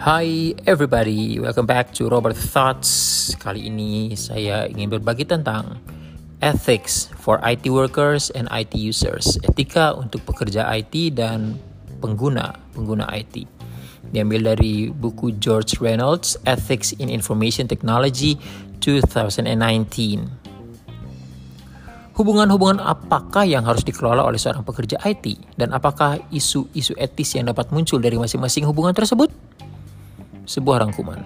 Hi everybody, welcome back to Robert Thoughts. Kali ini saya ingin berbagi tentang ethics for IT workers and IT users. Etika untuk pekerja IT dan pengguna pengguna IT. Diambil dari buku George Reynolds Ethics in Information Technology 2019. Hubungan-hubungan apakah yang harus dikelola oleh seorang pekerja IT dan apakah isu-isu etis yang dapat muncul dari masing-masing hubungan tersebut? Sebuah rangkuman.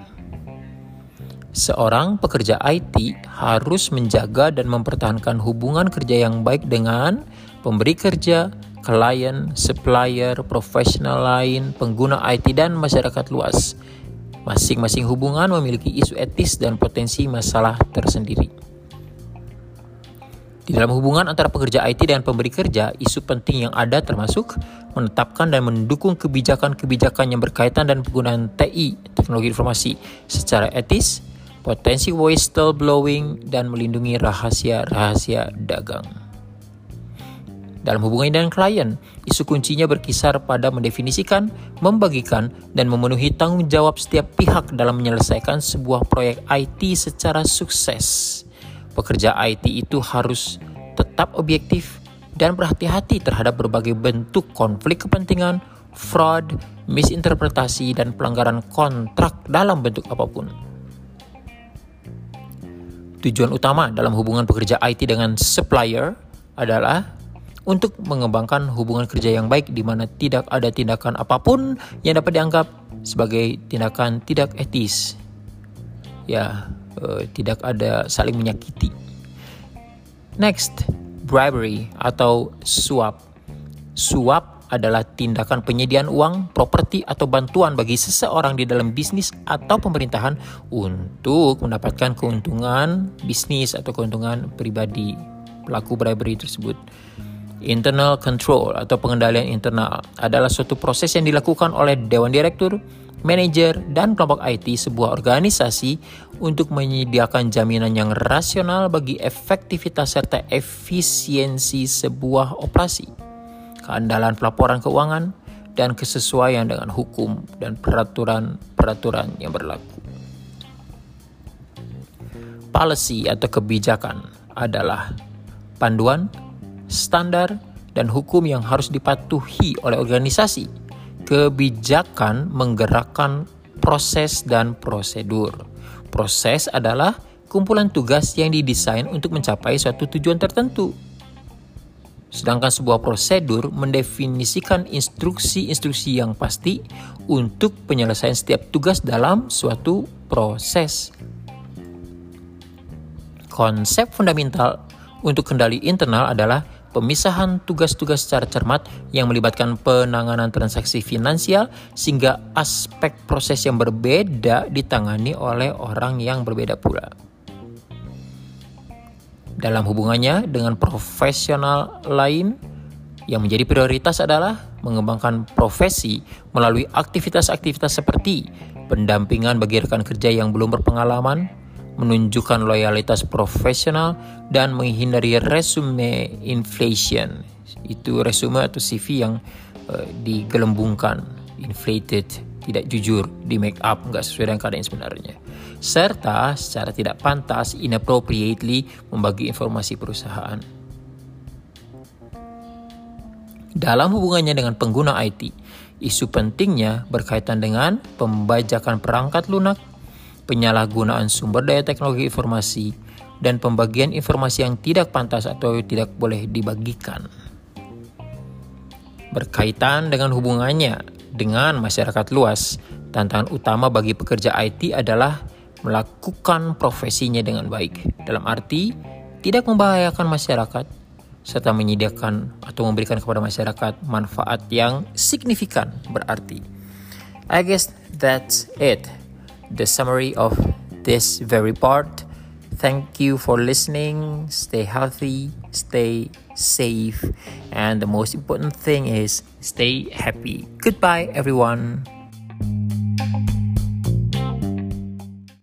Seorang pekerja IT harus menjaga dan mempertahankan hubungan kerja yang baik dengan pemberi kerja, klien, supplier, profesional lain, pengguna IT dan masyarakat luas. Masing-masing hubungan memiliki isu etis dan potensi masalah tersendiri. Di dalam hubungan antara pekerja IT dan pemberi kerja, isu penting yang ada termasuk menetapkan dan mendukung kebijakan-kebijakan yang berkaitan dan penggunaan TI, teknologi informasi, secara etis, potensi whistleblowing, dan melindungi rahasia-rahasia dagang. Dalam hubungan dengan klien, isu kuncinya berkisar pada mendefinisikan, membagikan, dan memenuhi tanggung jawab setiap pihak dalam menyelesaikan sebuah proyek IT secara sukses pekerja IT itu harus tetap objektif dan berhati-hati terhadap berbagai bentuk konflik kepentingan, fraud, misinterpretasi, dan pelanggaran kontrak dalam bentuk apa pun. Tujuan utama dalam hubungan pekerja IT dengan supplier adalah untuk mengembangkan hubungan kerja yang baik di mana tidak ada tindakan apa pun yang dapat dianggap sebagai tindakan tidak etis. Ya, uh, tidak ada saling menyakiti. Next, bribery atau suap. Suap adalah tindakan penyediaan uang, properti atau bantuan bagi seseorang di dalam bisnis atau pemerintahan untuk mendapatkan keuntungan bisnis atau keuntungan pribadi pelaku bribery tersebut. Internal control atau pengendalian internal adalah suatu proses yang dilakukan oleh dewan direktur, manajer, dan kelompok IT sebuah organisasi untuk menyediakan jaminan yang rasional bagi efektivitas serta efisiensi sebuah operasi, keandalan pelaporan keuangan, dan kesesuaian dengan hukum dan peraturan-peraturan yang berlaku. Policy atau kebijakan adalah panduan, standar, dan hukum yang harus dipatuhi oleh organisasi Kebijakan menggerakkan proses dan prosedur. Proses adalah kumpulan tugas yang didesain untuk mencapai suatu tujuan tertentu. Sedangkan sebuah prosedur mendefinisikan instruksi-instruksi yang pasti untuk penyelesaian setiap tugas dalam suatu proses. Konsep fundamental untuk kendali internal adalah pemisahan tugas-tugas secara cermat yang melibatkan penanganan transaksi finansial sehingga aspek proses yang berbeda ditangani oleh orang yang berbeda pula. Dalam hubungannya dengan profesional lain, yang menjadi prioritas adalah mengembangkan profesi melalui aktivitas-aktivitas seperti pendampingan bagi rekan kerja yang belum berpengalaman, menunjukkan loyalitas profesional dan menghindari resume inflation. Itu resume atau CV yang uh, digelembungkan, inflated, tidak jujur, di make up, nggak sesuai dengan keadaan sebenarnya. Serta secara tidak pantas, inappropriately membagi informasi perusahaan. Dalam hubungannya dengan pengguna IT, isu pentingnya berkaitan dengan pembajakan perangkat lunak penyalahgunaan sumber daya teknologi informasi, dan pembagian informasi yang tidak pantas atau tidak boleh dibagikan. Berkaitan dengan hubungannya dengan masyarakat luas, tantangan utama bagi pekerja IT adalah melakukan profesinya dengan baik. Dalam arti, tidak membahayakan masyarakat, serta menyediakan atau memberikan kepada masyarakat manfaat yang signifikan berarti. I guess that's it the summary of this very part. Thank you for listening. Stay healthy, stay safe, and the most important thing is stay happy. Goodbye, everyone.